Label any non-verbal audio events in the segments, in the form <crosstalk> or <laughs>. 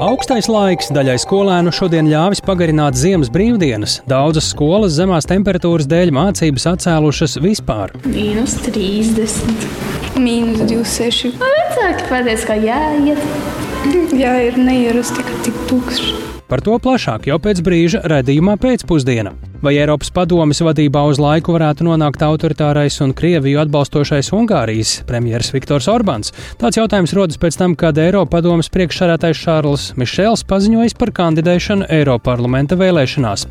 Augstais laiks daļai skolēnu šodien ļāvis pagarināt ziemas brīvdienas. Daudzas skolas zemās temperatūras dēļ mācības atcēlušas vispār. Mīnus 30. Mīnus 26. Vecāki pateica, ka jāiet. <laughs> Jā, ir neierasti, ka tik tukšs. Par to plašāk jau pēc brīža redzījumā pēcpusdienā. Vai Eiropas padomes vadībā uz laiku varētu nonākt autoritārais un Krieviju atbalstošais Ungārijas premjerministrs Viktors Orbāns? Tāds jautājums rodas pēc tam, kad Eiropas padomes priekšsādātājs Šārls Mišels paziņojis par kandidēšanu Eiroparlamenta vēlēšanās.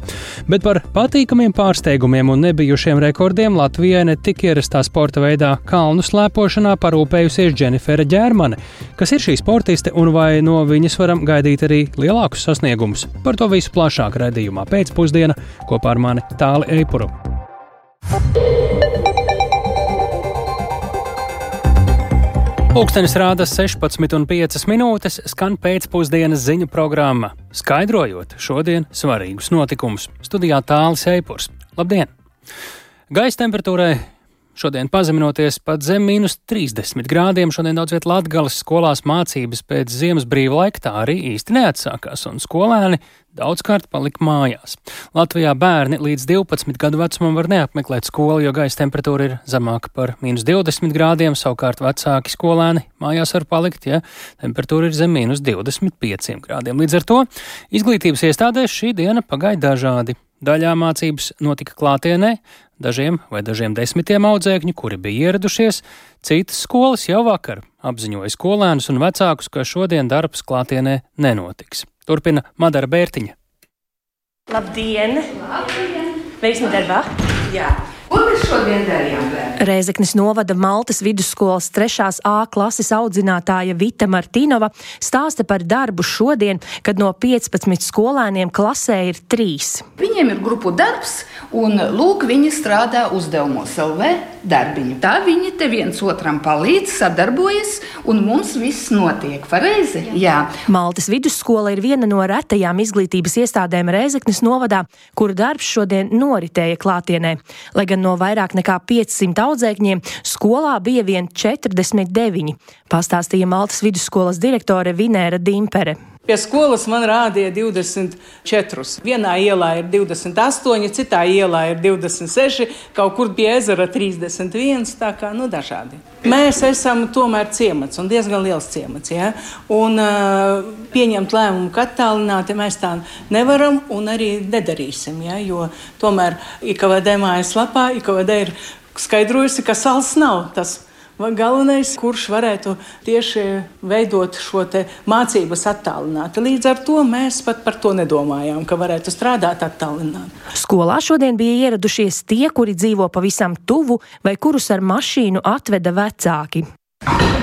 Bet par patīkamiem pārsteigumiem un nebijušiem rekordiem Latvijai ne tik ierastā sporta veidā kalnu slēpošanā parūpējusies Dženifera Ģērmane. Kas ir šī sportiste un vai no viņas varam gaidīt arī lielākus sasniegumus? Par to visu plašāk redzījumā pēcpusdienā kopā ar mani Tāli Eipuru. Pūkstens rāda 16,5 minūtes, skan pēcpusdienas ziņu programma, skaidrojot šodien svarīgus notikumus. Studijā Tālis Eipurs. Labdien! Gaisa temperatūrai Šodien pazeminoties pat zem mīnus 30 grādiem, šodien daudz vietā Latgales skolās mācības pēc ziemas brīva laika tā arī īsti neatsākās, un skolēni daudzkārt palika mājās. Latvijā bērni līdz 12 gadu vecumam var neapmeklēt skolu, jo gaisa temperatūra ir zemāka par mīnus 20 grādiem, savukārt vecāki skolēni mājās var palikt, ja temperatūra ir zem mīnus 25 grādiem. Līdz ar to izglītības iestādēs šī diena pagāja dažādi. Daļā mācības notika klātienē, dažiem vai dažiem desmitiem audzēkņu, kuri bija ieradušies, citas skolas jau vakar apziņoja skolēnus un vecākus, ka šodien darbs klātienē nenotiks. Turpina Madara Bērtiņa. Labdien! Labdien. Veiksmi darbā! Jā! Šodien darījām? Reizeknas novada Maltas vidusskolas 3. A klases audzinātāja Vita Martinova stāsta par darbu šodien, kad no 15 skolēniem klasē ir 3. Viņiem ir grupu darbs, un lūk, viņi strādā uzdevumos LV darbiņu. Tā viņi te viens otram palīdz, sadarbojas, un mums viss notiek pareizi. Jā. Maltas vidusskola ir viena no retajām izglītības iestādēm Reizeknas novadā, kuru darbs šodien noritēja klātienē. Lai gan no vairāk nekā 500 audzēkņiem skolā bija vien 49, pastāstīja Maltas vidusskolas direktore Vinēra Dimpere. Pie skolas man rādīja 24. Vienā ielā ir 28, citā ielā ir 26, kaut kur pie ezera 31. Tā kā nu, dažādi. Mēs esam tomēr ciemats un diezgan liels ciemats. Ja? Un, uh, pieņemt lēmumu, ka attālināti mēs tā nevaram un arī nedarīsim. Ja? Jo tomēr IKVD mājaslapā IKVD ir skaidrojusi, ka sals nav tas galvenais, kurš varētu tieši veidot šo mācības attālināti. Līdz ar to mēs pat par to nedomājām, ka varētu strādāt attālināti. Skolā šodien bija ieradušies tie, kuri dzīvo pavisam tuvu vai kurus ar mašīnu atveda vecāki.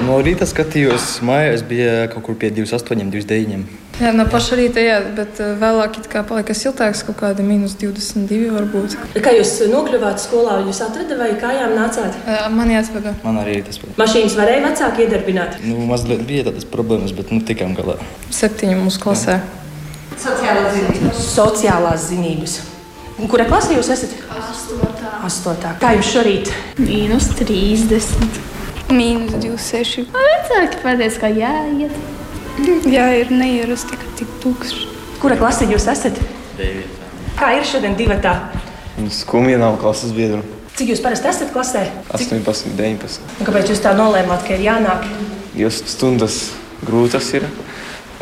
No rīta skatījos, mājās bija kaut kur pie 28, 29. Jā, no paša rīta, jā, bet eh, vēlāk kā palika siltāks, kaut kāda minus 22 varbūt. Kā jūs nokļuvāt skolā? Jūs atradat vai kājām nācāt? Mani atveda. Man arī tas bija. Mašīnas varēja vecāki iedarbināt? Nu, mazliet bija tādas problēmas, bet nu tikām galā. Septiņi mūsu klasē. Sociālās zinības. Sociālās zinības. Kurā klasē jūs esat? Astotā. Astotā. Kā jums šorīt? Mīnus 30. Mīnus 26. Vecāki pateica, ka jāiet. Jā, ir neierasti, ka tik tukšs. Kura klasē jūs esat? Devītā. Kā ir šodien divatā? Skumja nav klases biedru. Cik jūs parasti esat klasē? 18, 19. Un kāpēc jūs tā nolēmāt, ka ir jānāk? Jo stundas grūtas ir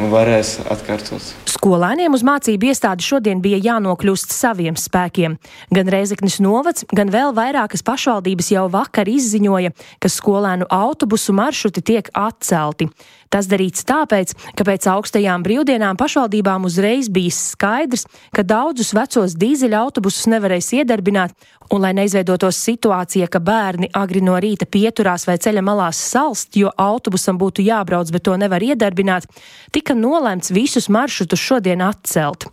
un varēs atkārtot. Skolēniem uz mācību iestādi šodien bija jānokļūst saviem spēkiem. Gan Reizeknis novads, gan vēl vairākas pašvaldības jau vakar izziņoja, ka skolēnu autobusu maršruti tiek atcelti. Tas darīts tāpēc, ka pēc augstajām brīvdienām pašvaldībām uzreiz bija skaidrs, ka daudzus vecos dīzeļa autobusus nevarēs iedarbināt, un lai neizveidotos situācija, ka bērni agri no rīta pieturās vai ceļa malās salst, jo autobusam būtu jābrauc, bet to nevar iedarbināt, tika nolēmts visus maršrutus šodien atcelt.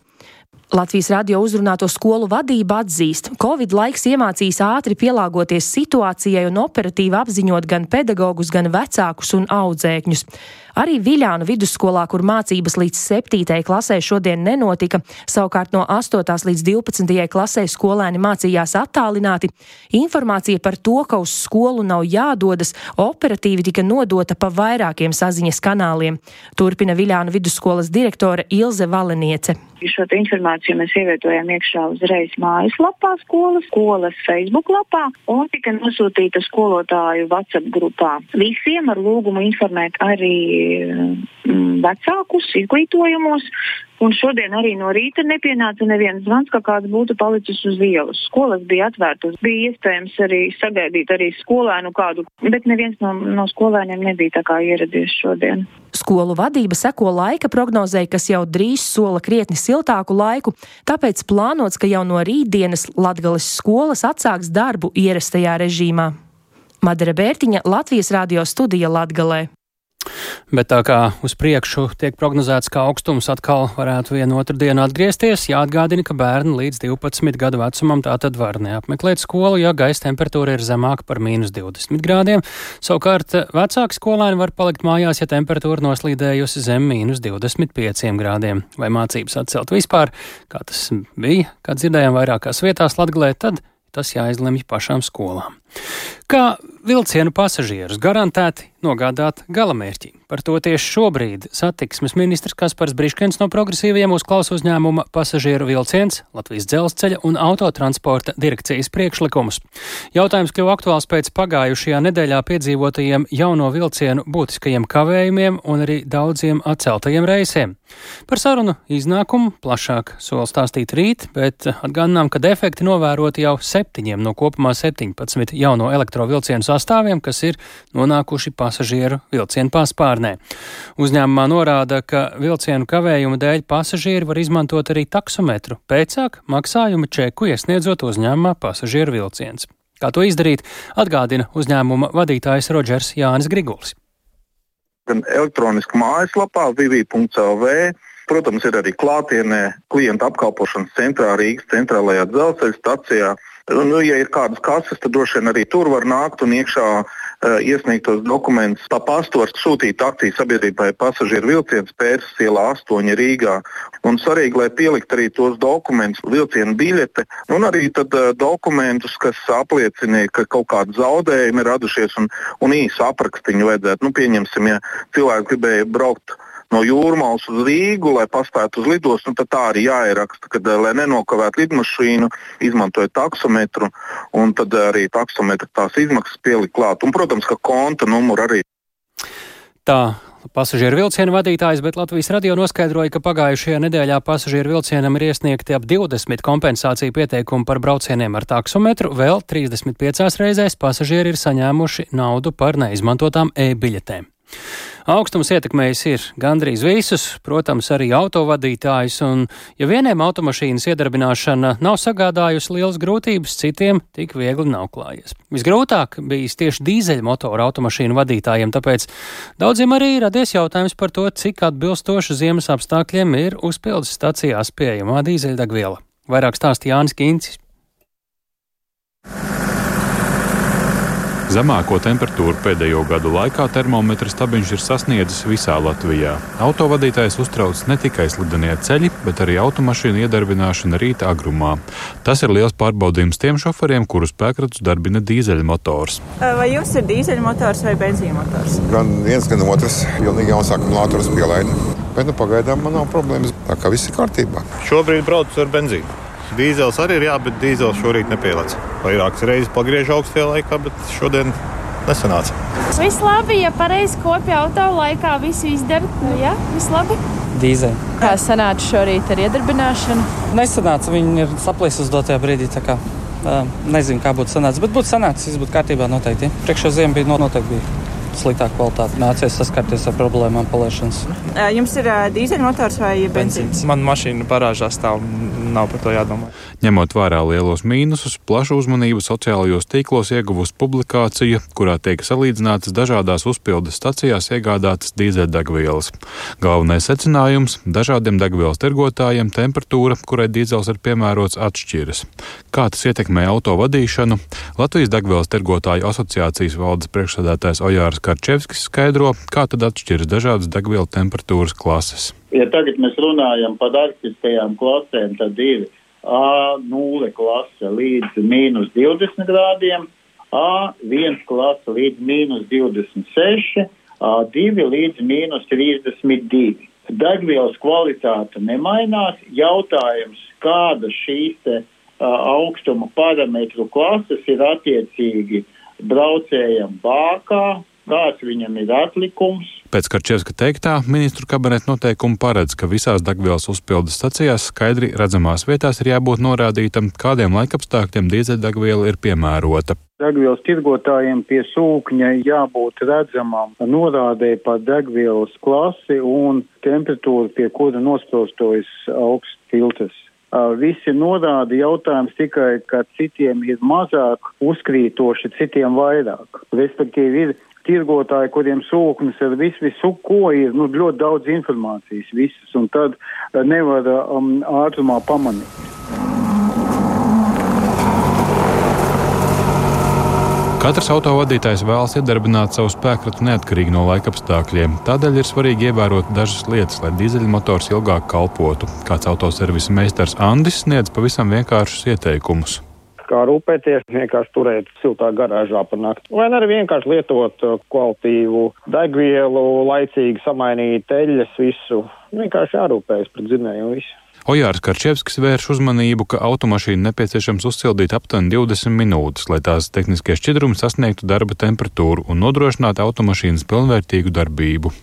Latvijas radio uzrunāto skolu vadība atzīst, ka Covid laiks iemācīs ātri pielāgoties situācijai un operatīvi apziņot gan pedagogus, gan vecākus un audzēkņus. Arī Viļānu vidusskolā, kur mācības līdz 7. klasē šodien nenotika, savukārt no 8. līdz 12. klasē skolēni mācījās attālināti, informācija par to, ka uz skolu nav jādodas, operatīvi tika nodota pa vairākiem saziņas kanāliem. Turpina Viļānu vidusskolas direktore Ilze Valeniece. Šo informāciju mēs ievietojām iekšā uzreiz mājaslapā skolas, skolas Facebook lapā un tika nosūtīta skolotāju WhatsApp grupā. Visiem ar lūgumu informēt arī vecākus izglītojumos, Un šodien arī no rīta nepienāca neviens zvans, ka kāds būtu palicis uz ielas. Skolas bija atvērtas, bija iespējams arī sagaidīt arī skolēnu kādu, bet neviens no, no skolēniem nebija tā kā ieradies šodien. Skolu vadība seko laika prognozei, kas jau drīz sola krietni siltāku laiku, tāpēc plānots, ka jau no rītdienas Latgales skolas atsāks darbu ierastajā režīmā. Madara Bērtiņa, Latvijas radio studija Latgalē. Bet tā kā uz priekšu tiek prognozēts, ka augstums atkal varētu vienu otru dienu atgriezties, jāatgādina, ka bērni līdz 12 gadu vecumam tātad var neapmeklēt skolu, ja gaisa temperatūra ir zemāka par mīnus 20 grādiem. Savukārt vecāki skolēni var palikt mājās, ja temperatūra noslīdējusi zem mīnus 25 grādiem. Vai mācības atcelt vispār, kā tas bija, kā dzirdējām vairākās vietās Latgalē, tad tas jāizlemj pašām skolām. Kā vilcienu pasažierus garantēti nogādāt galamērķī? Par to tieši šobrīd satiksmes ministrs Kaspars Briškens no progresīviem uzklausa uzņēmuma pasažieru vilciens, Latvijas dzelzceļa un autotransporta direkcijas priekšlikumus. Jautājums kļuva aktuāls pēc pagājušajā nedēļā piedzīvotajiem jauno vilcienu būtiskajiem kavējumiem un arī daudziem atceltajiem reisiem. Par sarunu iznākumu plašāk sola stāstīt rīt, bet atgādinām, ka defekti novēroti jau septiņiem no kopumā 17 jauno elektrovilcienu sastāviem, kas ir nonākuši pasažieru vilcienu paspārnē. Uzņēmumā norāda, ka vilcienu kavējumu dēļ pasažieri var izmantot arī taksometru, pēcāk maksājuma čeku iesniedzot uzņēmumā pasažieru vilciens. Kā to izdarīt, atgādina uzņēmuma vadītājs Rodžers Jānis Grigulis. Gan elektroniski mājaslapā www.lv Protams, ir arī klātienē klienta apkalpošanas centrā Rīgas centrālajā dzelzceļa stacijā. Nu, ja ir kādas kases, tad droši vien arī tur var nākt un iekšā iesniegtos dokumentus. Pa pastu var sūtīt akciju sabiedrībai pasažieru vilciens Pērsas ielā 8 Rīgā. Un svarīgi, lai pielikt arī tos dokumentus, vilcienu biļete un arī tad, uh, dokumentus, kas apliecina, ka kaut kādi zaudējumi ir radušies un, un īsu aprakstiņu vajadzētu. Nu, pieņemsim, ja cilvēks gribēja braukt no jūrmālas uz Rīgu, lai paspētu uz lidostu, tad tā arī jāieraksta, kad, eh, lai nenokavētu lidmašīnu, izmantojot taksometru, un tad arī taksometra tās izmaksas pielikt klāt. Un, protams, ka konta numuru arī. Tā pasažieru vilcienu vadītājs, bet Latvijas radio noskaidroja, ka pagājušajā nedēļā pasažieru vilcienam ir iesniegti ap 20 kompensāciju pieteikumu par braucieniem ar taksometru, vēl 35 reizēs pasažieri ir saņēmuši naudu par neizmantotām e-biļetēm. Augstums ietekmējis ir gandrīz visus, protams, arī autovadītājus, un ja vieniem automašīnas iedarbināšana nav sagādājusi lielas grūtības, citiem tik viegli nav klājies. Visgrūtāk bijis tieši dīzeļmotoru automašīnu vadītājiem, tāpēc daudziem arī radies jautājums par to, cik atbilstoši ziemas apstākļiem ir uzpildes stacijās pieejamā dīzeļdegviela. Vairāk stāsta Jānis Kīncis. Zemāko temperatūru pēdējo gadu laikā termometra stabiņš ir sasniedzis visā Latvijā. Autovadītājs uztrauc ne tikai slidenie ceļi, bet arī automašīnu iedarbināšana rīta agrumā. Tas ir liels pārbaudījums tiem šoferiem, kuru spēkratus darbina dīzeļmotors. Vai jums ir dīzeļmotors vai benzīnmotors? Gan viens, gan otrs. Pilnīgi jauns akumulators pielaida. Bet nu, pagaidām man nav problēmas. Tā kā viss ir kārtībā. Šobrīd braucu ar benzīnu. Dīzels arī ir jā, bet dīzels šorīt nepielādes. Vairākas reizes pagriež augstajā laikā, bet šodien nesanāca. Viss labi, ja pareizi kopja auto laikā, visu izdara. Nu, jā, viss labi. Dīzeļi. Kā sanāca šorīt ar iedarbināšanu? Nesanāca, viņi ir saplīsusi uz dotajā brīdī. Nezinu, kā būtu sanācis, bet būtu sanācis, viss būtu kārtībā noteikti. Priekšā ziema bija noteikti. Bija sliktāka kvalitāte. Nācies saskarties ar problēmām palaišanas. Jums ir dīzeļmotors vai benzīns? Man mašīna parāžā stāv, nav par to jādomā. Ņemot vērā lielos mīnusus, plašu uzmanību sociālajos tīklos ieguvusi publikācija, kurā tiek salīdzinātas dažādās uzpildes stacijās iegādātas dīzeļdegvielas. Galvenais secinājums - dažādiem degvielas tirgotājiem temperatūra, kurai dīzels ir piemērots, atšķiras. Kā tas ietekmē auto vadīšanu? Latvijas degvielas tirgotāju asociācijas valdes priekšsēdētājs Ojārs Karčevskis skaidro, kā tad atšķiras dažādas degvielu temperatūras klases. Ja tagad mēs runājam par arktiskajām klasēm, tad ir A0 klase līdz mīnus 20 grādiem, A1 klase līdz mīnus 26, A2 līdz mīnus 32. Degvielas kvalitāte nemainās. Jautājums, kāda šīs te, uh, augstuma parametru klases ir attiecīgi braucējam bākā, kāds viņam ir atlikums. Pēc Karčevska teiktā, ministru kabineta noteikumi paredz, ka visās degvielas uzpildes stacijās skaidri redzamās vietās ir jābūt norādītam, kādiem laikapstākļiem dīzeļdegviela ir piemērota. Degvielas tirgotājiem pie sūkņa jābūt redzamam norādē par degvielas klasi un temperatūru, pie kura nosprostojas augsts filtrs. Visi norāda jautājums tikai, ka citiem ir mazāk uzkrītoši, citiem vairāk. Respektīvi, ir tirgotāji, kuriem sūknis ar visu, visu ko ir, nu, ļoti daudz informācijas visas, un tad uh, nevar um, ātrumā pamanīt. Katrs autovadītājs vēlas iedarbināt savu spēkratu neatkarīgi no laikapstākļiem. Tādēļ ir svarīgi ievērot dažas lietas, lai dīzeļmotors ilgāk kalpotu. Kāds autoservisa meistars Andis sniedz pavisam vienkāršus ieteikumus kā rūpēties, vienkārši turēt siltā garāžā par nakti. Vai arī vienkārši lietot uh, kvalitīvu degvielu, laicīgi samainīt eļļas, visu. Vienkārši jārūpējas par dzinēju un visu. Ojārs Karčevskis vērš uzmanību, ka automašīnu nepieciešams uzsildīt aptuveni 20 minūtes, lai tās tehniskie šķidrumi sasniegtu darba temperatūru un nodrošinātu automašīnas pilnvērtīgu darbību.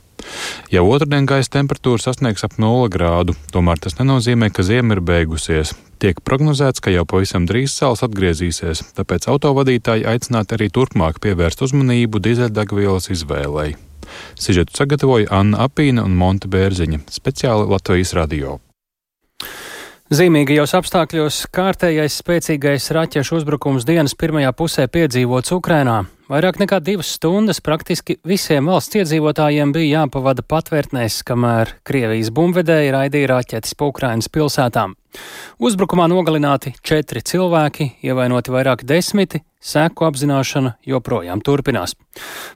Jau otrdien gaisa temperatūra sasniegs ap 0 grādu, tomēr tas nenozīmē, ka ziema ir beigusies. Tiek prognozēts, ka jau pavisam drīz sāls atgriezīsies, tāpēc autovadītāji aicināti arī turpmāk pievērst uzmanību dīzeļdegvielas izvēlei. Sižetu sagatavoja Anna Apīna un Monte Bērziņa speciāli Latvijas radio. Zīmīgajos apstākļos kārtējais spēcīgais raķešu uzbrukums dienas pirmajā pusē piedzīvots Ukrainā. Vairāk nekā divas stundas praktiski visiem valsts iedzīvotājiem bija jāpavada patvērtnēs, kamēr Krievijas bumbvedēji raidīja raķetes pa Ukrainas pilsētām. Uzbrukumā nogalināti četri cilvēki, ievainoti vairāki desmiti, seku apzināšana joprojām turpinās.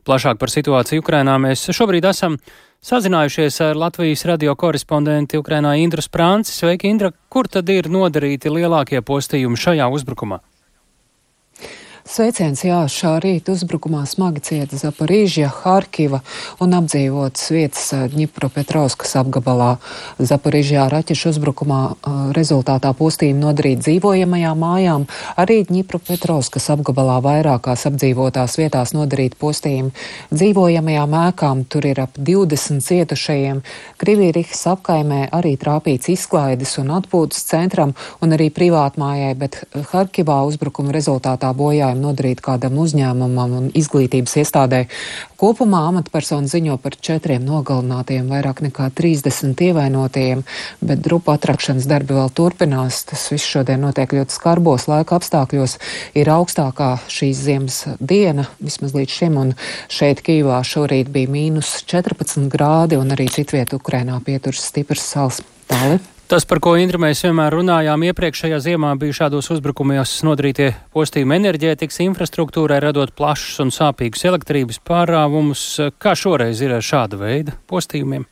Plašāk par situāciju Ukrainā mēs šobrīd esam sazinājušies ar Latvijas radio korespondenti Ukrainā Indru Sprānci. Sveiki, Indra! Kur tad ir nodarīti lielākie postījumi šajā uzbrukumā? Sveiciens, jā, šā rīta uzbrukumā smagi cieta Zaporīžja, Harkiva un apdzīvotas vietas Ņipropetrovskas apgabalā. Zaporīžjā raķešu uzbrukumā rezultātā postījumi nodarīt dzīvojamajām mājām, arī Ņipropetrovskas apgabalā vairākās apdzīvotās vietās nodarīt postījumi dzīvojamajām ēkām. Tur ir ap 20 cietušajiem. Krivīrihas apkaimē arī trāpīts izklaides un atpūtas centram un arī privātmājai, bet Harkivā uzbrukuma rezultātā bojā kaitējumu nodarīt kādam uzņēmumam un izglītības iestādē. Kopumā amatpersona ziņo par četriem nogalinātiem, vairāk nekā 30 ievainotajiem, bet drupu atrakšanas darbi vēl turpinās. Tas viss šodien notiek ļoti skarbos laika apstākļos. Ir augstākā šīs ziemas diena, vismaz līdz šim, un šeit Kīvā šorīt bija mīnus 14 grādi, un arī citviet Ukrainā pieturas stiprs sals. Tāli. Tas, par ko Indra mēs vienmēr runājām iepriekšējā ziemā, bija šādos uzbrukumos nodarītie postījumi enerģētikas infrastruktūrai, radot plašus un sāpīgus elektrības pārāvumus. Kā šoreiz ir ar šāda veida postījumiem?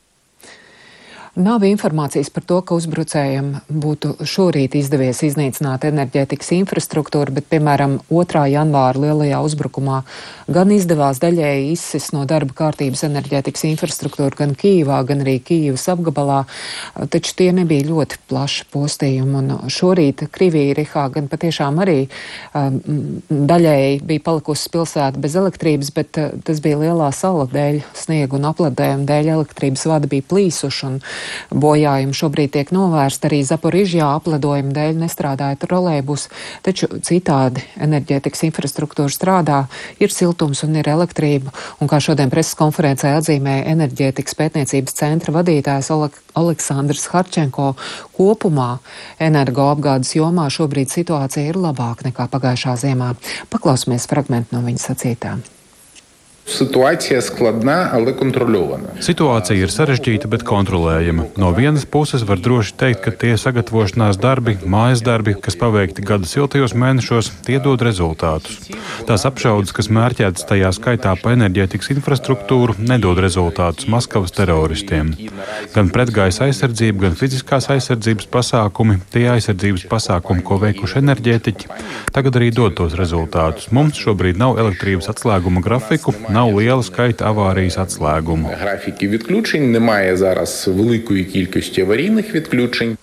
Nav informācijas par to, ka uzbrucējiem būtu šorīt izdevies iznīcināt enerģētikas infrastruktūru, bet, piemēram, 2. janvāra lielajā uzbrukumā gan izdevās daļēji izsist no darba kārtības enerģētikas infrastruktūru gan Kīvā, gan arī Kīvas apgabalā, taču tie nebija ļoti plaši postījumi. Un šorīt Krivīrihā gan patiešām arī um, daļēji bija palikusi pilsēta bez elektrības, bet uh, tas bija lielā sala dēļ, sniegu un apledējumu dēļ elektrības vada bija plīsuši. Un, bojājumi šobrīd tiek novērsti arī Zaporižjā apledojuma dēļ nestrādāja trolēbus, taču citādi enerģētikas infrastruktūra strādā, ir siltums un ir elektrība, un kā šodien preses konferencē atzīmēja enerģētikas pētniecības centra vadītājs Aleksandrs Harčenko, kopumā energoapgādes jomā šobrīd situācija ir labāka nekā pagājušā ziemā. Paklausīsimies fragment no viņa sacītām. Situācija skladna, ale kontrolēta. Situācija ir sarežģīta, bet kontrolējama. No vienas puses var droši teikt, ka tie sagatavošanās darbi, mājas darbi, kas paveikti gada siltajos mēnešos, tie dod rezultātus. Tās apšaudas, kas mērķētas tajā skaitā pa enerģētikas infrastruktūru, nedod rezultātus Maskavas teroristiem. Gan pretgājas aizsardzība, gan fiziskās aizsardzības pasākumi, tie aizsardzības pasākumi, ko veikuši enerģētiķi, tagad arī dod tos rezultātus. Mums šobrīd nav elektrības atslēguma grafiku. Nav liela skaita avārijas atslēgumu. Графіки відключень немає зараз великої кількості аварійних відключень.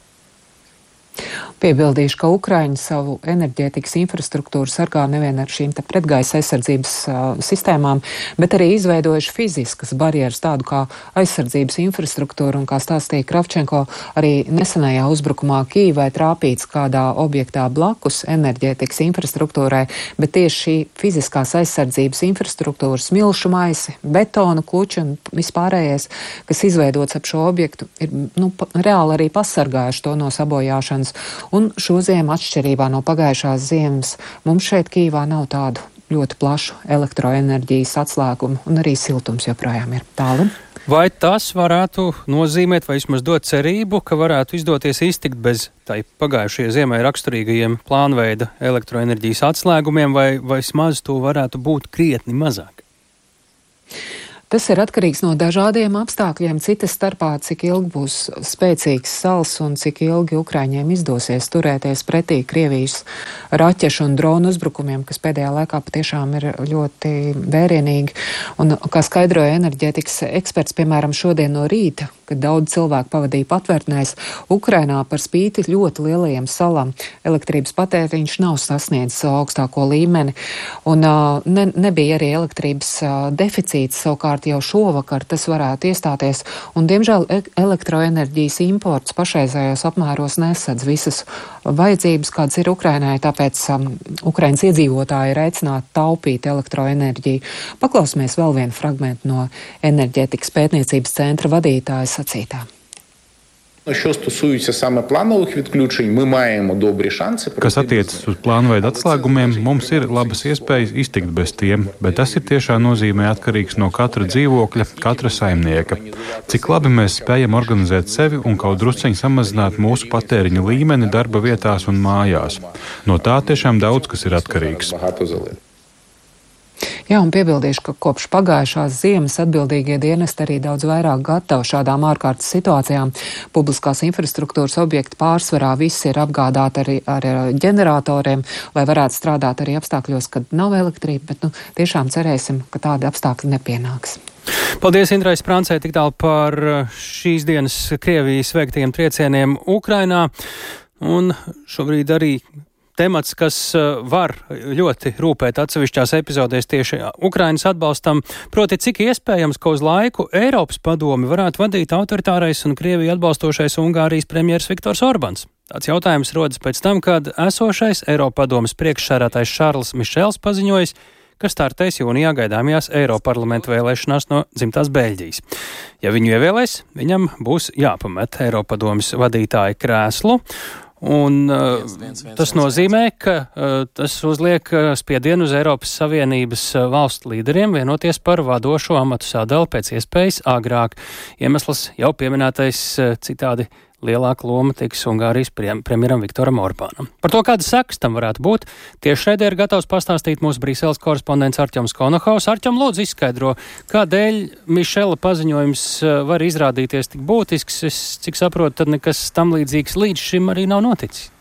Piebildīšu, ka Ukraiņi savu enerģētikas infrastruktūru sargā nevien ar šīm pretgaisa aizsardzības uh, sistēmām, bet arī izveidojuši fiziskas barjeras, tādu kā aizsardzības infrastruktūru, un kā stāstīja Kravčenko, arī nesenajā uzbrukumā Kīvai trāpīts kādā objektā blakus enerģētikas infrastruktūrai, bet tieši šī fiziskās aizsardzības infrastruktūras milšu maisi, betona kluči un vispārējais, kas izveidots ap šo objektu, ir nu, reāli arī pasargājuši to no sabojāšanas. Un šo ziemu, atšķirībā no pagājušās ziemas, mums šeit Kīvā nav tādu ļoti plašu elektroenerģijas atslēgumu, un arī siltums joprojām ir tālu. Vai tas varētu nozīmēt, vai vismaz dot cerību, ka varētu izdoties iztikt bez tai pagājušajai ziemai raksturīgajiem plānveida elektroenerģijas atslēgumiem, vai, vismaz to varētu būt krietni mazāk? Tas ir atkarīgs no dažādiem apstākļiem, citas starpā, cik ilgi būs spēcīgs sals un cik ilgi Ukraiņiem izdosies turēties pretī Krievijas raķešu un dronu uzbrukumiem, kas pēdējā laikā patiešām ir ļoti vērienīgi. Un, kā skaidroja enerģētikas eksperts, piemēram, šodien no rīta, kad daudz cilvēku pavadīja patvērtnēs, Ukrainā par spīti ļoti lielajiem salām elektrības patēriņš nav sasniedzis augstāko līmeni, un ne, nebija arī elektrības deficīts. Savukārt jau šovakar tas varētu iestāties, un diemžēl e elektroenerģijas imports pašreizējos apmēros nesadz visas vajadzības, kādas ir Ukrainai, tāpēc um, Ukrainas iedzīvotāji ir aicināti taupīt elektroenerģiju. Paklausīsimies vēl vienu fragmentu no enerģētikas pētniecības centra vadītāja sacītā. Що стосується саме планових відключень, ми маємо добрі шанси. Kas attiecas uz plānveida atslēgumiem, mums ir labas iespējas iztikt bez tiem, bet tas ir tiešā nozīmē atkarīgs no katra dzīvokļa, katra saimnieka. Cik labi mēs spējam organizēt sevi un kaut drusciņi samazināt mūsu patēriņa līmeni darba vietās un mājās. No tā tiešām daudz kas ir atkarīgs. Jā, un piebildīšu, ka kopš pagājušās ziemas atbildīgie dienesti arī daudz vairāk gatavi šādām ārkārtas situācijām. Publiskās infrastruktūras objekti pārsvarā visi ir apgādāti arī ar ģeneratoriem, lai varētu strādāt arī apstākļos, kad nav elektrība, bet nu, tiešām cerēsim, ka tādi apstākļi nepienāks. Paldies, Indrais Prancē, tik tālu par šīs dienas Krievijas veiktajiem triecieniem Ukrainā. Un šobrīd arī temats, kas eh, var ļoti rūpēt atsevišķās epizodēs tieši Ukrainas atbalstam, proti, cik iespējams, ka uz laiku Eiropas padomi varētu vadīt autoritārais un Krieviju atbalstošais Ungārijas premjers Viktors Orbans. Tāds jautājums rodas pēc tam, kad esošais Eiropadomas priekšsērātais Šārls Mišels paziņojis, ka startēs jūnijā gaidāmajās Eiroparlamenta vēlēšanās no dzimtās Beļģijas. Ja viņu ievēlēs, viņam būs jāpamet Eiropadomas vadītāja krēslu, Un, uh, viens, viens, tas nozīmē, ka uh, tas uzliek uh, spiedienu uz Eiropas Savienības valstu līderiem vienoties par vadošo amatu sadali pēc iespējas agrāk. Iemesls jau pieminētais citādi lielāka loma tiks Ungārijas premjeram Viktoram Orbānam. Par to, kādas sekas tam varētu būt, tieši šeit ir gatavs pastāstīt mūsu Brīseles korespondents Arķems Konohaus. Arķem, lūdzu, izskaidro, kādēļ Mišela paziņojums eh, var izrādīties tik būtisks. Es, cik saprotu, tad nekas tam līdzīgs līdz šim arī nav noticis.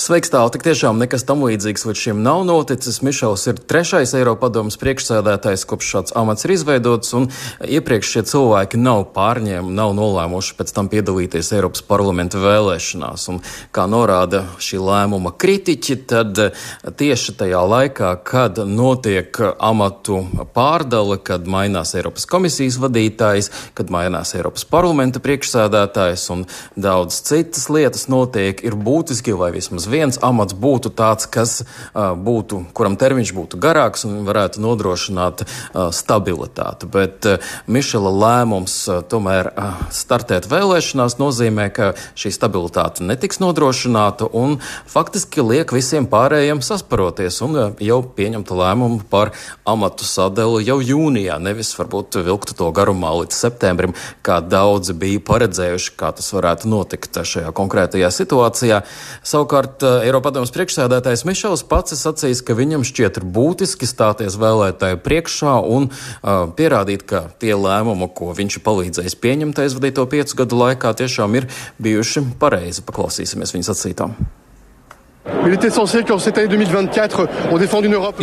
Sveiks, tālu tik tiešām nekas tam līdzīgs līdz šim nav noticis. Mišels ir trešais Eiropadomas priekšsēdētājs, kopš šāds amats ir izveidots, un iepriekš šie cilvēki nav pārņēmuši, nav nolēmuši pēc tam piedalīties Eiropas parlamenta vēlēšanās. Un, kā norāda šī lēmuma kritiķi, tad tieši tajā laikā, kad notiek amatu pārdale, kad mainās Eiropas komisijas vadītājs, kad mainās Eiropas parlamenta priekšsēdētājs un daudz citas lietas notiek, ir būtiski vai vismaz viens amats būtu tāds, kas būtu, kuram termiņš būtu garāks un varētu nodrošināt stabilitāti. Bet Mišela lēmums tomēr startēt vēlēšanās nozīmē, ka šī stabilitāte netiks nodrošināta un faktiski liek visiem pārējiem sasparoties un jau pieņemta lēmumu par amatu sadali jau jūnijā, nevis varbūt vilktu to garumā līdz septembrim, kā daudzi bija paredzējuši, kā tas varētu notikt šajā konkrētajā situācijā. Savukārt Eiropadomas priekšsēdētājs Mišels pats ir sacījis, ka viņam šķiet būtiski stāties vēlētāju priekšā un uh, pierādīt, ka tie lēmumi, ko viņš ir palīdzējis pieņemt aizvadīto piecu gadu laikā, tiešām ir bijuši pareizi. Paklausīsimies viņa sacītām.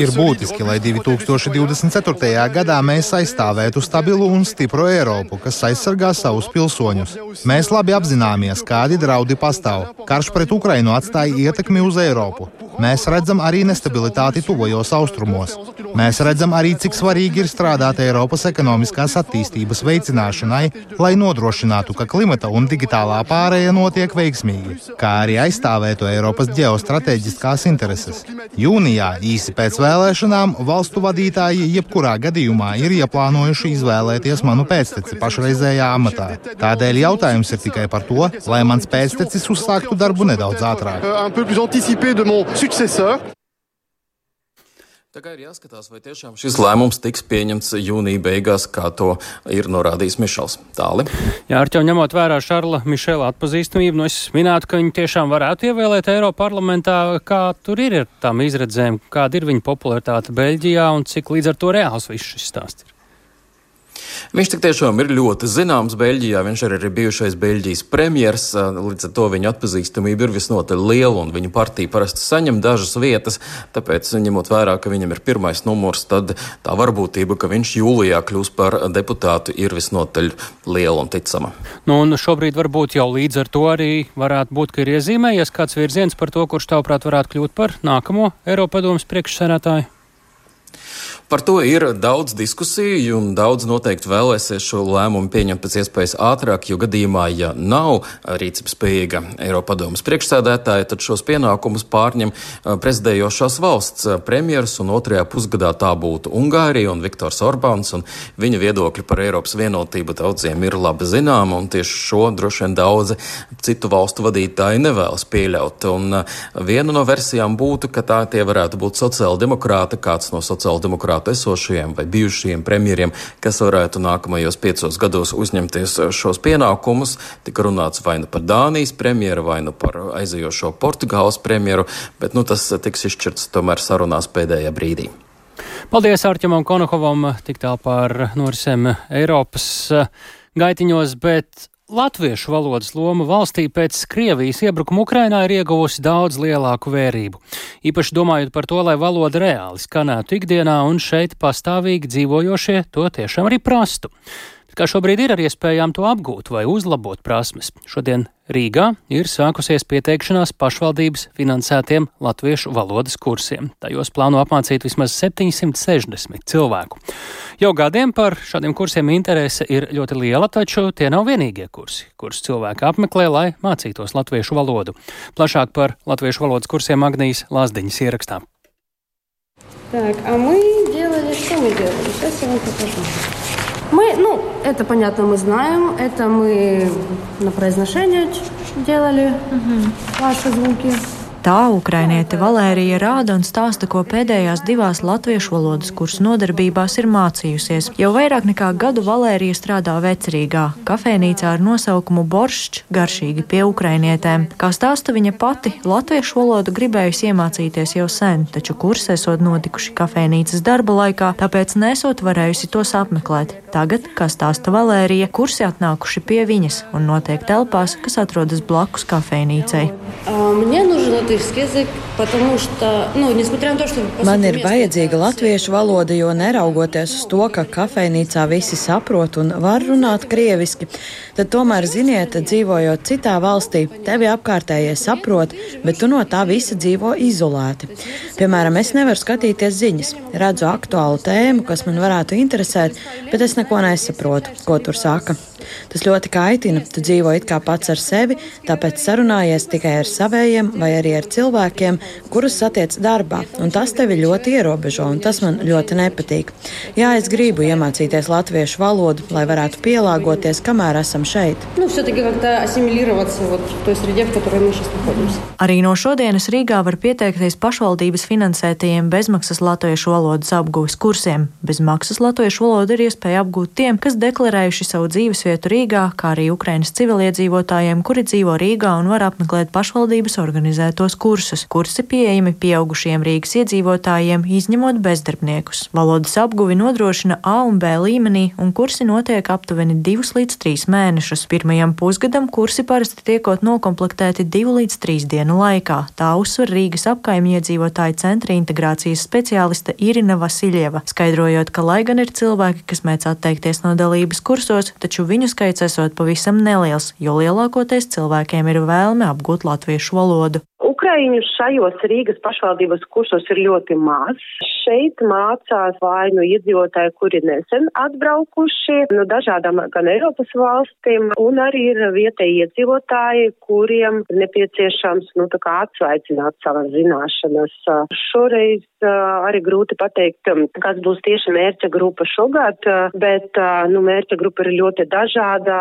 Ir būtiski, lai 2024. gadā mēs aizstāvētu stabilu un stipru Eiropu, kas aizsargā savus pilsoņus. Mēs labi apzināmies, kādi draudi pastāv. Karš pret Ukrainu atstāja ietekmi uz Eiropu. Mēs redzam arī nestabilitāti tuvajos austrumos. Mēs redzam arī, cik svarīgi ir strādāt Eiropas ekonomiskās attīstības veicināšanai, lai nodrošinātu, ka klimata un digitālā pārēja notiek veiksmīgi, kā arī aizstāvētu Eiropas ģeostrateģiskās intereses. Jūnijā, īsi pēc vēlēšanām, valstu vadītāji jebkurā gadījumā ir ieplānojuši izvēlēties manu pēcteci pašreizējā amatā. Tādēļ jautājums ir tikai par to, lai mans pēctecis uzsāktu darbu nedaudz ātrāk. Tā kā ir jāskatās, vai tiešām šis lēmums tiks pieņemts jūnija beigās, kā to ir norādījis Mišels. Tāli. Jā, ar tevi ņemot vērā Šarla Mišela atpazīstamību, nu es minētu, ka viņi tiešām varētu ievēlēt Eiropas parlamentā, kā tur ir ar tām izredzēm, kāda ir viņa popularitāte Beļģijā un cik līdz ar to reāls viss šis stāsts ir. Viņš tik tiešām ir ļoti zināms Beļģijā. Viņš arī ir bijušais Beļģijas premjers. Līdz ar to viņa atpazīstamība ir visnotaļ liela, un viņa partija parasti saņem dažas vietas. Tāpēc, ņemot vērā, ka viņam ir pirmais numurs, tad tā varbūtība, ka viņš jūlijā kļūs par deputātu, ir visnotaļ liela un ticama. Nu, un šobrīd varbūt jau līdz ar to arī varētu būt, ka ir iezīmējies kāds virziens par to, kurš tavuprāt varētu kļūt par nākamo Eiropadomas priekšsēdētāju. Par to ir daudz diskusiju, un daudz noteikti vēlēsies šo lēmumu pieņemt pēc iespējas ātrāk, jo gadījumā, ja nav rīcības spējīga Eiropadomas priekšsēdētāja, tad šos pienākumus pārņem prezidējošās valsts premjeras, un otrajā pusgadā tā būtu Ungārija un Viktors Orbāns, un viņa viedokļi par Eiropas vienotību daudziem ir labi zināma, un tieši šo droši vien daudzi citu valstu vadītāji nevēlas pieļaut. Un viena no versijām būtu, ka tā tie varētu būt sociāldemokrāti, kāds no sociāldemokrātiem prāt esošajiem vai bijušajiem premjeriem, kas varētu nākamajos piecos gados uzņemties šos pienākumus. Tika runāts vai nu par Dānijas premjeru, vai nu par aizejošo Portugāles premjeru, bet nu, tas tiks izšķirts tomēr sarunās pēdējā brīdī. Paldies Arķemam Konokovam tik tālu par norisēm Eiropas eh, gaitiņos, bet Latviešu valodas loma valstī pēc Krievijas iebrukuma Ukrainā ir ieguvusi daudz lielāku vērību. Īpaši domājot par to, lai valoda reāli skanētu ikdienā un šeit pastāvīgi dzīvojošie to tiešām arī prastu kā šobrīd ir ar iespējām to apgūt vai uzlabot prasmes. Šodien Rīgā ir sākusies pieteikšanās pašvaldības finansētiem latviešu valodas kursiem. Tajos plāno apmācīt vismaz 760 cilvēku. Jau gadiem par šādiem kursiem interese ir ļoti liela, taču tie nav vienīgie kursi, kurus cilvēki apmeklē, lai mācītos latviešu valodu. Plašāk par latviešu valodas kursiem Agnijas Lazdiņas ierakstā. Так, а мы делали, что мы делали? Сейчас я вам покажу. Мы, ну, это понятно, мы знаем, это мы на произношение делали угу. ваши звуки. Tā ukrainiete Valērija rāda un stāsta, ko pēdējās divās latviešu valodas kursu nodarbībās ir mācījusies. Jau vairāk nekā gadu Valērija strādā vecerīgā, kafejnīcā ar nosaukumu Boršs, garšīgi pie ukrainietēm. Kā stāsta viņa pati, latviešu valodu gribējusi iemācīties jau sen, taču kursi esot notikuši kafejnīcas darba laikā, tāpēc nesot varējusi tos apmeklēt. Tagad, kā stāsta Valērija, kursi atnākuši pie viņas un notiek telpās, kas atrodas blakus kafejnīcai. Uh, Man ir vajadzīga latviešu valoda, jo neraugoties uz to, ka kafejnīcā visi saprot un var runāt krieviski, tad tomēr ziniet, dzīvojot citā valstī, tevi apkārtējie saprot, bet tu no tā visa dzīvo izolēti. Piemēram, es nevaru skatīties ziņas, redzu aktuālu tēmu, kas man varētu interesēt, bet es neko nesaprotu, ko tur saka. Tas ļoti kaitina, tu dzīvo it kā pats ar sevi, tāpēc sarunājies tikai ar saviem vai arī ar cilvēkiem, kurus satiec darbā, un tas tevi ļoti ierobežo, un tas man ļoti nepatīk. Jā, es gribu iemācīties latviešu valodu, lai varētu pielāgoties, kamēr esam šeit. Nu, Arī no šodienas Rīgā var pieteikties pašvaldības finansētajiem bezmaksas latviešu valodas apgūves kursiem. Bez maksas latviešu valodu ir iespēja apgūt tiem, kas deklarējuši savu dzīvesvietu Rīgā, kā arī Ukrainas civiliedzīvotājiem, kuri dzīvo Rīgā un var apmeklēt pašvaldības organizētos kursus. Kursi pieejami pieaugušiem Rīgas iedzīvotājiem, izņemot bezdarbniekus. Valodas apguvi nodrošina A un B līmenī, un kursi notiek aptuveni 2 līdz 3 mēnešus. Pirmajam pusgadam kursi parasti tiekot nokomplektēti 2 līdz 3 dienu laikā. Tā uzsver Rīgas apkaimiedzīvotāju centra integrācijas speciāliste Irina Vasiljeva, skaidrojot, ka lai gan ir cilvēki, kas mēdz atteikties no dalības kursos, taču viņu skaits esot pavisam neliels, jo lielākoties cilvēkiem ir vēlme apgūt latviešu valodu. Ukraiņu šajos Rīgas pašvaldības kursos ir ļoti maz. Šeit mācās vai nu iedzīvotāji, kuri nesen atbraukuši no dažādām gan Eiropas valstīm, un arī ir vietēji iedzīvotāji, kuriem ir nepieciešams nu, atsveicināt savas zināšanas. Šoreiz arī grūti pateikt, kas būs tieši mērķa grupa šogad, bet nu, mērķa grupa ir ļoti dažāda.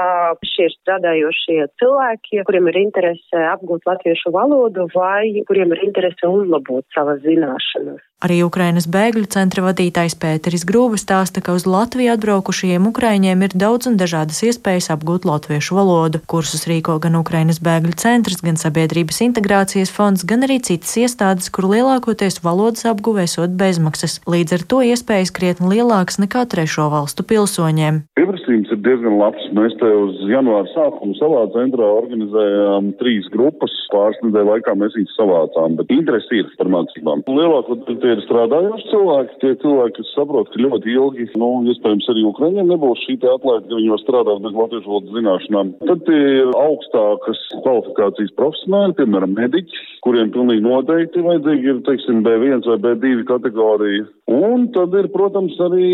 Šie ir strādājošie cilvēki, kuriem ir interese apgūt latviešu valodu vai kuriem ir interese uzlabot savas zināšanas. Arī Ukrainas bēgļu centra vadītājs Pēteris Grūvis stāsta, ka uz Latviju atbraukušajiem ukraiņiem ir daudz un dažādas iespējas apgūt latviešu valodu. Kursus rīko gan Ukrainas bēgļu centrs, gan Sabiedrības integrācijas fonds, gan arī citas iestādes, kur lielākoties valodas apguvēsot bezmaksas. Līdz ar to iespējas krietni lielākas nekā trešo valstu pilsoņiem. Pieprasījums ir diezgan labs. Mēs te uz janvāra sākumu savā centrā organizējām trīs grupas. Pāris nedēļu laikā mēs viņus savācām, bet interesi ir par mācībām. Lielākoties tie ir strādājoši cilvēki, tie cilvēki, kas saprot, ka ļoti ilgi, nu, iespējams, arī Ukraiņiem nebūs šī atlaide, ka viņi var strādāt bez latviešu valodas zināšanām. Tad tie ir augstākas kvalifikācijas profesionāļi, piemēram, mediķi, kuriem pilnīgi noteikti vajadzīgi ir, teiksim, B1 vai B2 kategorija. Un tad ir, protams, arī,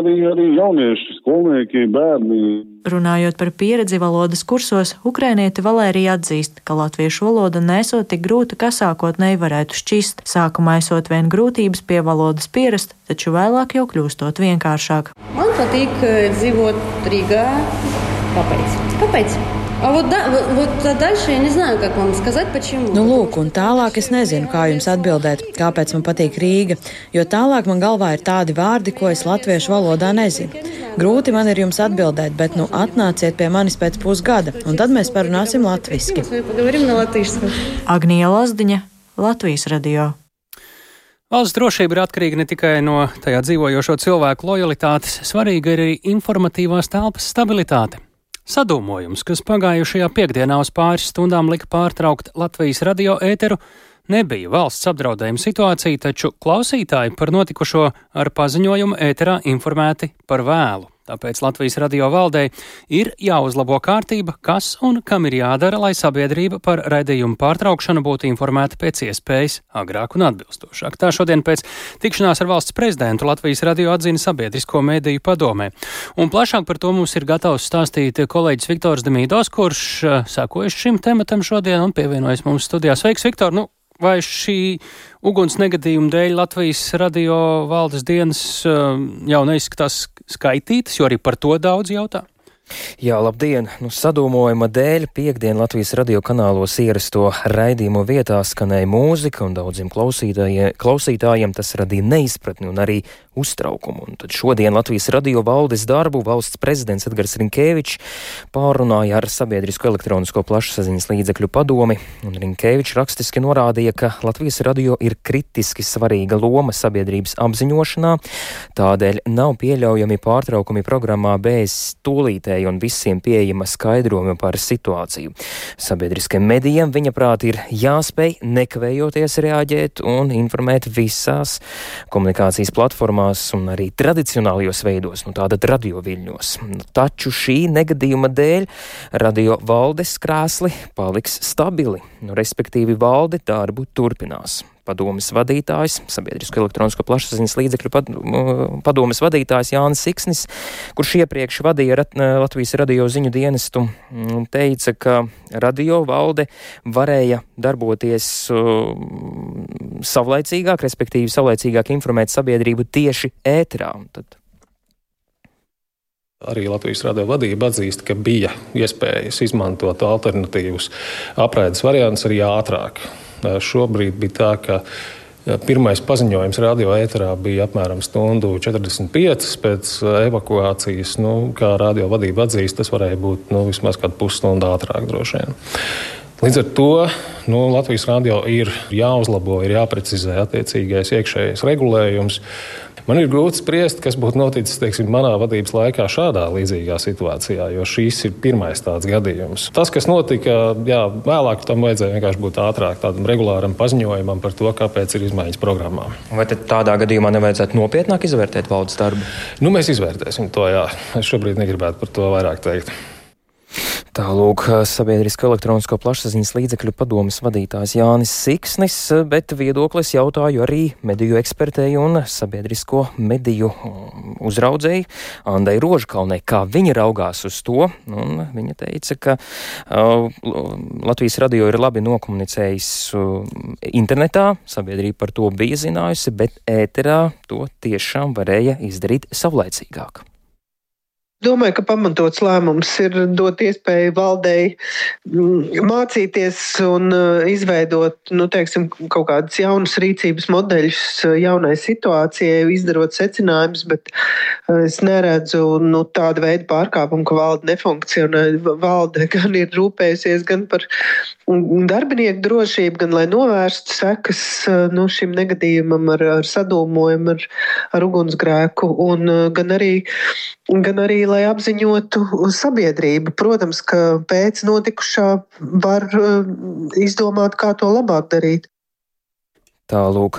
arī, arī jaunieši, skolnieki, bērni. Runājot par pieredzi valodas kursos, ukrainieti Valērija atzīst, ka latviešu valoda nesot tik grūta, kā sākotnēji varētu šķist. Sākumā esot vien grūtības pie valodas pierast, taču vēlāk jau kļūstot vienkāršāk. Man patīk dzīvot Rīgā. Kāpēc? Kāpēc? А вот, да, вот, вот дальше я не знаю, как вам сказать, почему. Nu, lūk, un tālāk es nezinu, kā jums atbildēt, kāpēc man patīk Rīga, jo tālāk man galvā ir tādi vārdi, ko es latviešu valodā nezinu. Grūti man ir jums atbildēt, bet nu atnāciet pie manis pēc pusgada, un tad mēs parunāsim latviski. Agnija Lazdiņa, Latvijas radio. Valsts drošība ir atkarīga ne tikai no tajā dzīvojošo cilvēku lojalitātes, svarīga ir arī informatīvās telpas stabilitāte. Sadūmojums, kas pagājušajā piekdienā uz pāris stundām lika pārtraukt Latvijas radio ēteru, nebija valsts apdraudējuma situācija, taču klausītāji par notikušo ar paziņojumu ēterā informēti par vēlu. Tāpēc Latvijas radio valdei ir jāuzlabo kārtība, kas un kam ir jādara, lai sabiedrība par raidījumu pārtraukšanu būtu informēta pēc iespējas agrāk un atbilstošāk. Tā šodien pēc tikšanās ar valsts prezidentu Latvijas radio atzina sabiedrisko mēdīju padomē. Un plašāk par to mums ir gatavs stāstīt kolēģis Viktors Demīdos, kurš uh, sekojas šim tematam šodien un pievienojas mums studijā. Sveiks, Viktor! Nu, vai šī uguns negadījuma dēļ Latvijas radio valdes dienas uh, jau neizskatās skaitītas, jo arī par to daudz jautā? Jā, labdien! Nu, sadūmojuma dēļ piekdien Latvijas radio kanālos ierasto raidījumu vietā skanēja mūzika, un daudziem klausītājiem, klausītājiem tas radīja neizpratni un arī uztraukumu. Un tad šodien Latvijas radio valdes darbu valsts prezidents Edgars Rinkēvičs pārunāja ar Sabiedrisko elektronisko plašsaziņas līdzekļu padomi, un Rinkēvičs rakstiski norādīja, ka Latvijas radio ir kritiski svarīga loma sabiedrības apziņošanā, tādēļ nav pieļaujami pārtraukumi programmā bez tūlītēji un visiem pieejama skaidrojuma par situāciju. Sabiedriskiem medijiem, viņa prāt, ir jāspēj nekavējoties reaģēt un informēt visās komunikācijas platformās un arī tradicionālajos veidos, nu tātad radio viļņos. Nu, taču šī negadījuma dēļ radio valdes krēsli paliks stabili, nu, respektīvi valde darbu turpinās. Padomes vadītājs, sabiedrisko elektronisko plašsaziņas līdzekļu padomes vadītājs Jānis Siksnis, kurš iepriekš vadīja Latvijas radio ziņu dienestu, teica, ka radio valde varēja darboties savlaicīgāk, respektīvi savlaicīgāk informēt sabiedrību tieši ētrā. Tad Arī Latvijas radio vadība atzīst, ka bija iespējas izmantot alternatīvus apraides variantus arī ātrāk. Šobrīd bija tā, ka Pirmais paziņojums radio ēterā bija apmēram stundu 45 pēc evakuācijas. Nu, kā radio vadība atzīst, tas varēja būt nu, vismaz kādu pusstundu ātrāk droši vien. Līdz ar to nu, Latvijas radio ir jāuzlabo, ir jāprecizē attiecīgais iekšējais regulējums. Man ir grūti spriest, kas būtu noticis teiksim, manā vadības laikā šādā līdzīgā situācijā, jo šīs ir pirmais tāds gadījums. Tas, kas notika, jā, vēlāk tam vajadzēja vienkārši būt ātrāk, tādam regulāram paziņojumam par to, kāpēc ir izmaiņas programmā. Vai tādā gadījumā nevajadzētu nopietnāk izvērtēt valdes darbu? Nu, mēs izvērtēsim to, jā. Es šobrīd negribētu par to vairāk teikt. Tālūk, sabiedrisko elektronisko plašsaziņas līdzekļu padomas vadītājs Jānis Siksnis, bet viedoklis jautāju arī mediju ekspertēju un sabiedrisko mediju uzraudzēju Andai Rožkalnei, kā viņa raugās uz to. Un viņa teica, ka uh, Latvijas radio ir labi nokomunicējis uh, internetā, sabiedrība par to bija zinājusi, bet ēterā to tiešām varēja izdarīt savlaicīgāk. Domāju, ka pamatots lēmums ir dot iespēju valdei mm, mācīties un uh, izveidot nu, teiksim, kaut kādus jaunus rīcības modeļus uh, jaunai situācijai, izdarot secinājumus, bet uh, es neredzu nu, tādu veidu pārkāpumu, ka valde nefunkcionē. Valde gan ir rūpējusies gan par mm, darbinieku drošību, gan lai novērstu sekas nu, šim negadījumam ar, ar sadūmojumu, ar, ar ugunsgrēku, un gan arī, gan arī lai apziņotu sabiedrību. Protams, ka pēc notikušā var eh, izdomāt, kā to labāk darīt. Tālūk,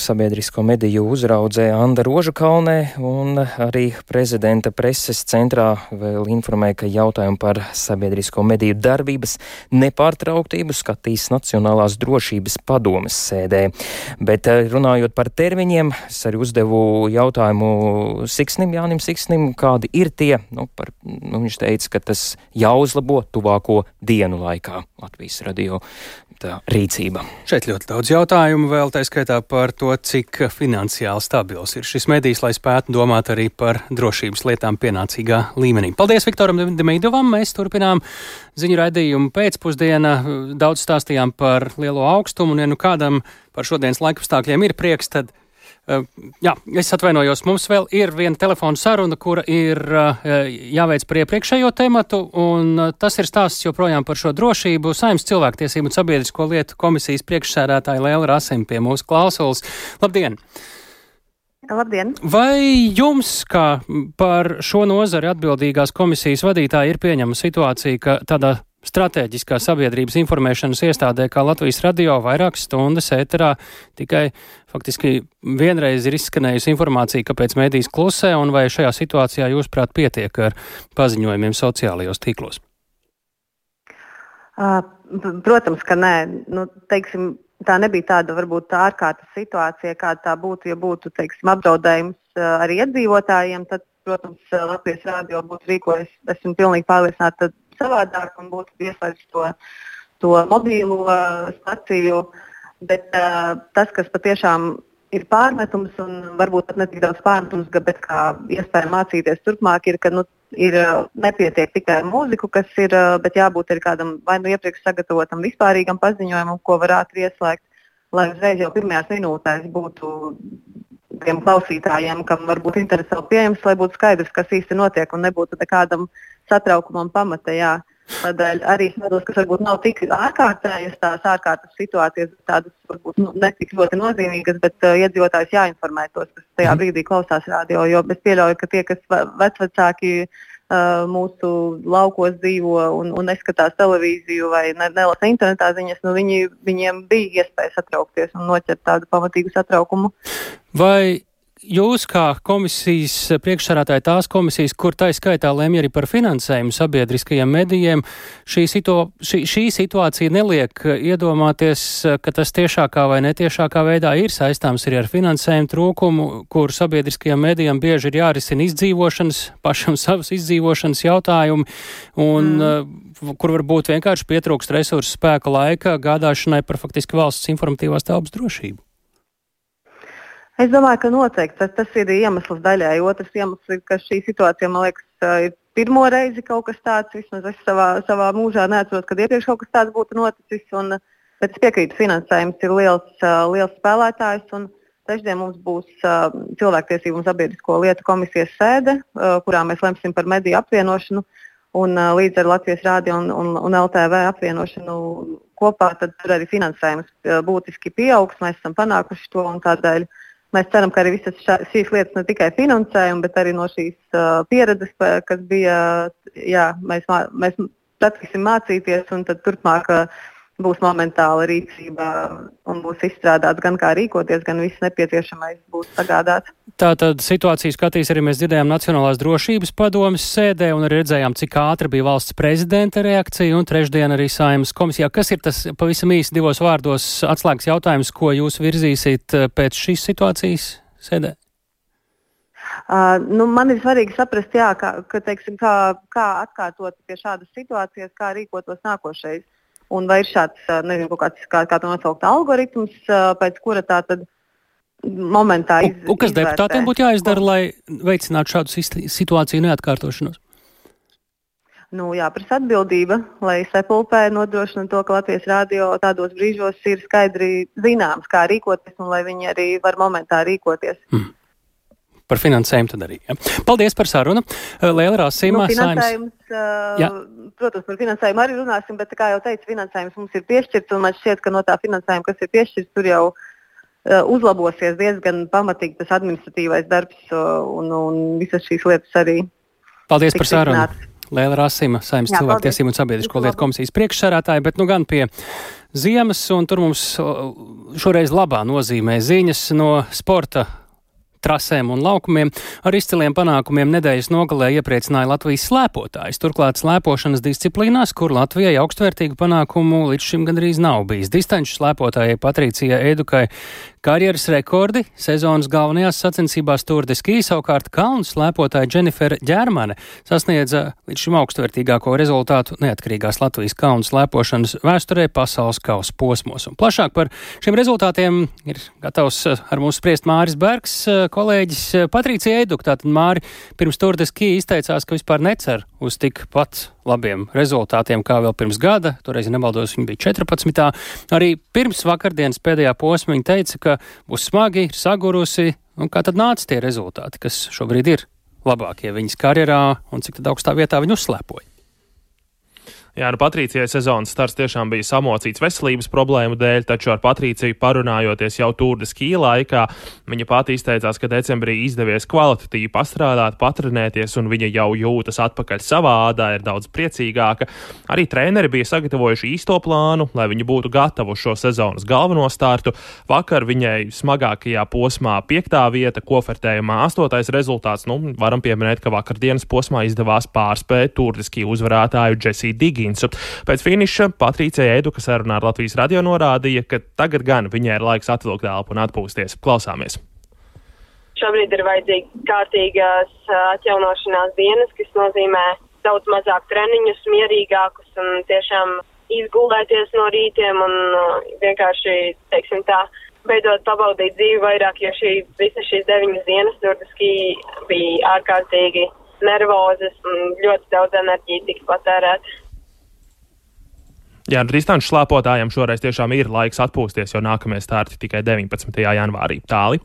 sabiedrisko mediju uzraudzē Anda Rožakalnē un arī prezidenta preses centrā vēl informēja, ka jautājumu par sabiedrisko mediju darbības nepārtrauktību skatīs Nacionālās drošības padomes sēdē. Bet eh, runājot par termiņiem, es arī uzdevu jautājumu Siksnim, Jānim Siksnim, kādi ir tie, nu, par, nu, viņš teica, ka tas jāuzlabo tuvāko dienu laikā Latvijas radio tā rīcība. Šeit ļoti daudz jautājumu vēl, tā skaitā par to, cik finansiāli stabils ir šis medijs, lai spētu domāt arī par drošības lietām pienācīgā līmenī. Paldies Viktoram Demīdovam, mēs turpinām ziņu raidījumu pēcpusdienā. Daudz stāstījām par lielo augstumu, un ja nu kādam par šodienas laikapstākļiem ir prieks, tad jā, es atvainojos. Mums vēl ir viena telefona saruna, kura ir uh, jāveic par iepriekšējo tematu, un uh, tas ir stāsts joprojām par šo drošību. Saimnes cilvēktiesību un sabiedrisko lietu komisijas priekšsēdētāja Lēla Rasim pie mūsu klausulas. Labdien! Labdien! Vai jums, kā par šo nozari atbildīgās komisijas vadītāji, ir pieņemama situācija, ka tādā Stratēģiskā sabiedrības informēšanas iestādē, kā Latvijas radio, vairākas stundas ēterā tikai faktiski vienreiz ir izskanējusi informācija, kāpēc mēdīs klusē, un vai šajā situācijā jūs prāt pietiek ar paziņojumiem sociālajos tīklos? Protams, ka nē. Nu, teiksim, tā nebija tāda varbūt tā ārkārtas situācija, kāda tā būtu, ja būtu teiksim, apdraudējums arī iedzīvotājiem. Tad, protams, Latvijas rādio būtu rīkojis, esmu pilnīgi pārliecināta, savādāk un būtu ieslēgts to, to mobīlo uh, staciju. Bet uh, tas, kas patiešām ir pārmetums, un varbūt pat ne tik daudz pārmetums, bet kā iespēja mācīties turpmāk, ir, ka nu, ir uh, nepietiek tikai ar mūziku, kas ir, uh, bet jābūt arī kādam vai nu iepriekš sagatavotam vispārīgam paziņojumam, ko var ātri ieslēgt, lai uzreiz jau pirmajās minūtēs būtu tiem klausītājiem, kam varbūt interesi vēl pieejams, lai būtu skaidrs, kas īsti notiek un nebūtu nekādam satraukumam pamata. Jā. Tādēļ arī tādos, kas varbūt nav tik ārkārtējas, tās ārkārtas situācijas, tādas varbūt nu, ne tik ļoti nozīmīgas, bet uh, iedzīvotājs jāinformē tos, kas tajā mhm. brīdī klausās radio. Jo es pieļauju, ka tie, kas vecvecāki uh, mūsu laukos dzīvo un, un neskatās televīziju vai ne, nelasa internetā ziņas, nu viņi, viņiem bija iespēja satraukties un noķert tādu pamatīgu satraukumu. Vai jūs kā komisijas priekšsarātāji tās komisijas, kur tā skaitā lemj arī par finansējumu sabiedriskajiem medijiem, šī, situ, šī, šī situācija neliek iedomāties, ka tas tiešākā vai netiešākā veidā ir saistāms arī ar finansējumu trūkumu, kur sabiedriskajiem medijiem bieži ir jārisina izdzīvošanas, pašam <laughs> savas izdzīvošanas jautājumi, un mm. kur varbūt vienkārši pietrūkst resursu spēka laika gādāšanai par faktiski valsts informatīvās telpas drošību. Es domāju, ka noteikti tas, tas ir iemesls daļai. Otrs iemesls ir, ka šī situācija, man liekas, ir pirmo reizi kaut kas tāds. Vismaz es savā, savā mūžā neatceros, kad iepriekš kaut kas tāds būtu noticis. Un, bet es piekrītu, finansējums ir liels, liels spēlētājs. Trešdien mums būs uh, cilvēktiesību un sabiedrisko lietu komisijas sēde, uh, kurā mēs lemsim par mediju apvienošanu. Un, uh, līdz ar Latvijas rādio un, un, un LTV apvienošanu kopā, tad tur arī finansējums būtiski pieaugs. Mēs esam panākuši to un tādēļ uh, Mēs ceram, ka arī visas šā, šīs lietas ne tikai finansējuma, bet arī no šīs uh, pieredzes, kas bija, jā, mēs, mēs pratīsim mācīties un turpmāk uh, būs momentāla rīcība un būs izstrādāts gan kā rīkoties, gan viss nepieciešamais būs sagādāts. Tātad situāciju skatīs arī mēs dzirdējām Nacionālās drošības padomas sēdē un arī redzējām, cik ātri bija valsts prezidenta reakcija un trešdien arī saimas komisijā. Kas ir tas pavisam īsi divos vārdos atslēgas jautājums, ko jūs virzīsiet eh, pēc šīs situācijas sēdē? Uh, nu, man ir svarīgi saprast, jā, ka, ka, teiksim, kā, kā atkārtot pie šādas situācijas, kā rīkotos nākošais. Un vai ir šāds, nezinu, kāds, kā, kā to nosaukt, algoritms, pēc kura tā tad momentā iz, un, un kas izvērtē. deputātiem būtu jāizdara, lai veicinātu šādu situāciju neatkārtošanos? Nu, jāprasa atbildība, lai sepulpē nodrošina to, ka Latvijas rādio tādos brīžos ir skaidri zināms, kā rīkoties, un lai viņi arī var momentā rīkoties. Hmm. Par finansējumu tad arī. Ja. Paldies par sarunu. Liela Rāsīmā. Nu, finansējums, uh, protams, par finansējumu arī runāsim, bet, kā jau teicu, finansējums mums ir piešķirts, un man šķiet, ka no tā finansējuma, kas ir piešķirts, tur jau uh, uzlabosies diezgan pamatīgi tas administratīvais darbs un, un visas šīs lietas arī. Paldies par sarunu. Lēla Rasima, Saimnes cilvēktiesību un sabiedrisko lietu komisijas priekšsarātāja, bet nu gan pie ziemas, un tur mums šoreiz labā nozīmē ziņas no sporta trasēm un laukumiem. Ar izciliem panākumiem nedēļas nogalē iepriecināja Latvijas slēpotājs. Turklāt slēpošanas disciplīnās, kur Latvijai augstvērtīgu panākumu līdz šim gandrīz nav bijis. Distanču slēpotājai Patricijai Edukai Karjeras rekordi sezonas galvenajās sacensībās Tour de Ski savukārt kalnu slēpotāja Dženifera Ģermane sasniedza līdz šim augstvērtīgāko rezultātu neatkarīgās Latvijas kalnu slēpošanas vēsturē pasaules kausa posmos. Un plašāk par šiem rezultātiem ir gatavs eh, ar mums spriest Māris Bergs, eh, kolēģis eh, Patricija Eiduk. Tātad Māri pirms Tour de Ski izteicās, ka vispār necer uz tikpat labiem rezultātiem kā vēl pirms gada. Toreiz, ja nemaldos, viņi bija 14. Arī pirms vakardienas pēdējā posma viņa teica, ka būs smagi, ir sagurusi. Un kā tad nāca tie rezultāti, kas šobrīd ir labākie viņas karjerā un cik augstā vietā viņa uzslēpoja? Jā, nu Patricijai sezonas starts tiešām bija samocīts veselības problēmu dēļ, taču ar Patriciju parunājoties jau tūrdes kī laikā, viņa pati izteicās, ka decembrī izdevies kvalitatīvi pastrādāt, patrenēties, un viņa jau jūtas atpakaļ savā ādā, ir daudz priecīgāka. Arī treneri bija sagatavojuši īsto plānu, lai viņa būtu gatava uz šo sezonas galveno startu. Vakar viņai smagākajā posmā piektā vieta, kofertējumā astotais rezultāts. Nu, varam pieminēt, ka vakardienas posmā izdevās pārspēt tūrdes kī uzvarētāju Jessiju Digi. Higginsu. Pēc finiša Patricija Edu, kas sarunā ar Latvijas radio norādīja, ka tagad gan viņai ir laiks atvilkt elpu un atpūsties. Klausāmies! Šobrīd ir vajadzīga kārtīgās atjaunošanās dienas, kas nozīmē daudz mazāk treniņus, mierīgākus un tiešām izgulēties no rītiem un vienkārši, teiksim tā, beidzot pabaudīt dzīvi vairāk, jo šī, visas šīs deviņas dienas Durdaskī bija ārkārtīgi nervozas un ļoti daudz enerģijas tika patērēta. Jā, nu, distanču slēpotājiem šoreiz tiešām ir laiks atpūsties, jo nākamie starti tikai 19. janvārī. Tāli.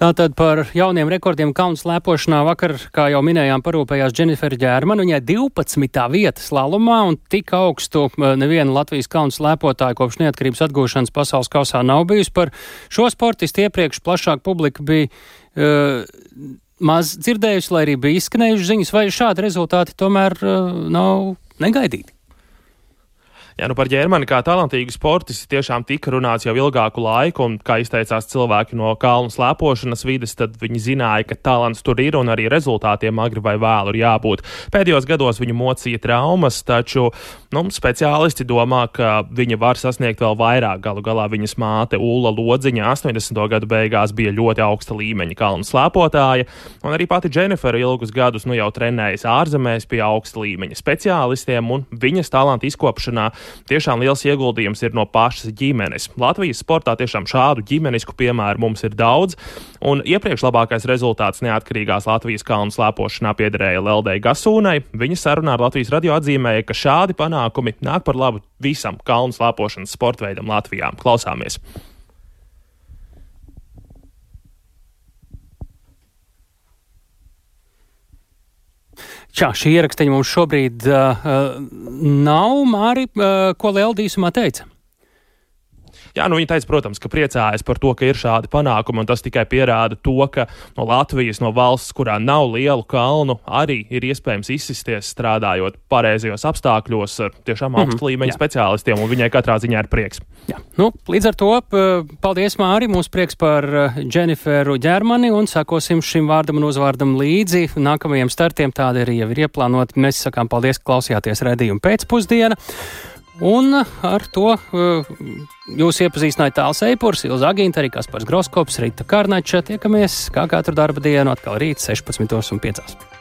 Tātad par jauniem rekordiem kalnu slēpošanā vakar, kā jau minējām, parūpējās Dženifera Ģērmana. Viņai 12. vieta slalomā un tik augstu neviena Latvijas kalnu slēpotāja kopš neatkarības atgūšanas pasaules kausā nav bijusi. Par šo sportistu iepriekš plašāk publika bija uh, maz dzirdējusi, lai arī bija izskanējuši ziņas, vai šādi rezultāti tomēr uh, nav negaidīti. Jā, nu par ģermani kā talantīgu sportistu tiešām tika runāts jau ilgāku laiku, un, kā izteicās cilvēki no kalnu slēpošanas vides, tad viņi zināja, ka talants tur ir un arī rezultātiem agri vai vēlu ir jābūt. Pēdējos gados viņu mocīja traumas, taču nu, speciālisti domā, ka viņa var sasniegt vēl vairāk. Galu galā viņas māte Ulla Lodziņa 80. gadu beigās bija ļoti augsta līmeņa kalnu slēpotāja, un arī pati Dženifera ilgus gadus nu jau trenējas ārzemēs pie augsta līmeņa speciālistiem, un viņas talanta izkopšanā tiešām liels ieguldījums ir no pašas ģimenes. Latvijas sportā tiešām šādu ģimenisku piemēru mums ir daudz, un iepriekš labākais rezultāts neatkarīgās Latvijas kalnu slēpošanā piederēja Leldei Gasūnai. Viņa sarunā ar Latvijas radio atzīmēja, ka šādi panākumi nāk par labu visam kalnu slēpošanas sportveidam Latvijā. Klausāmies! Čā, šī ierakstiņa mums šobrīd uh, nav. Māri, uh, ko Liela īsumā teica? Jā, nu, viņa teica, protams, ka priecājas par to, ka ir šādi panākumi, un tas tikai pierāda to, ka no Latvijas, no valsts, kurā nav lielu kalnu, arī ir iespējams izsisties strādājot pareizajos apstākļos ar tiešām augstu mm -hmm, līmeņa jā. speciālistiem, un viņai katrā ziņā ir prieks. Jā. Nu, līdz ar to paldies, Māri, mums prieks par Dženiferu ģermani, un sakosim šim vārdam un uzvārdam līdzi. Nākamajiem startiem tādi arī jau ir ieplānoti. Mēs sakām paldies, ka klausījāties redzējumu pēcpusdienu. Un ar to uh, jūs iepazīstinājāt tāls eipurs, Ilza Agīnta, arī Kaspars Groskops, Rita Kārnača. Tiekamies kā katru darba dienu atkal rīt 16.5.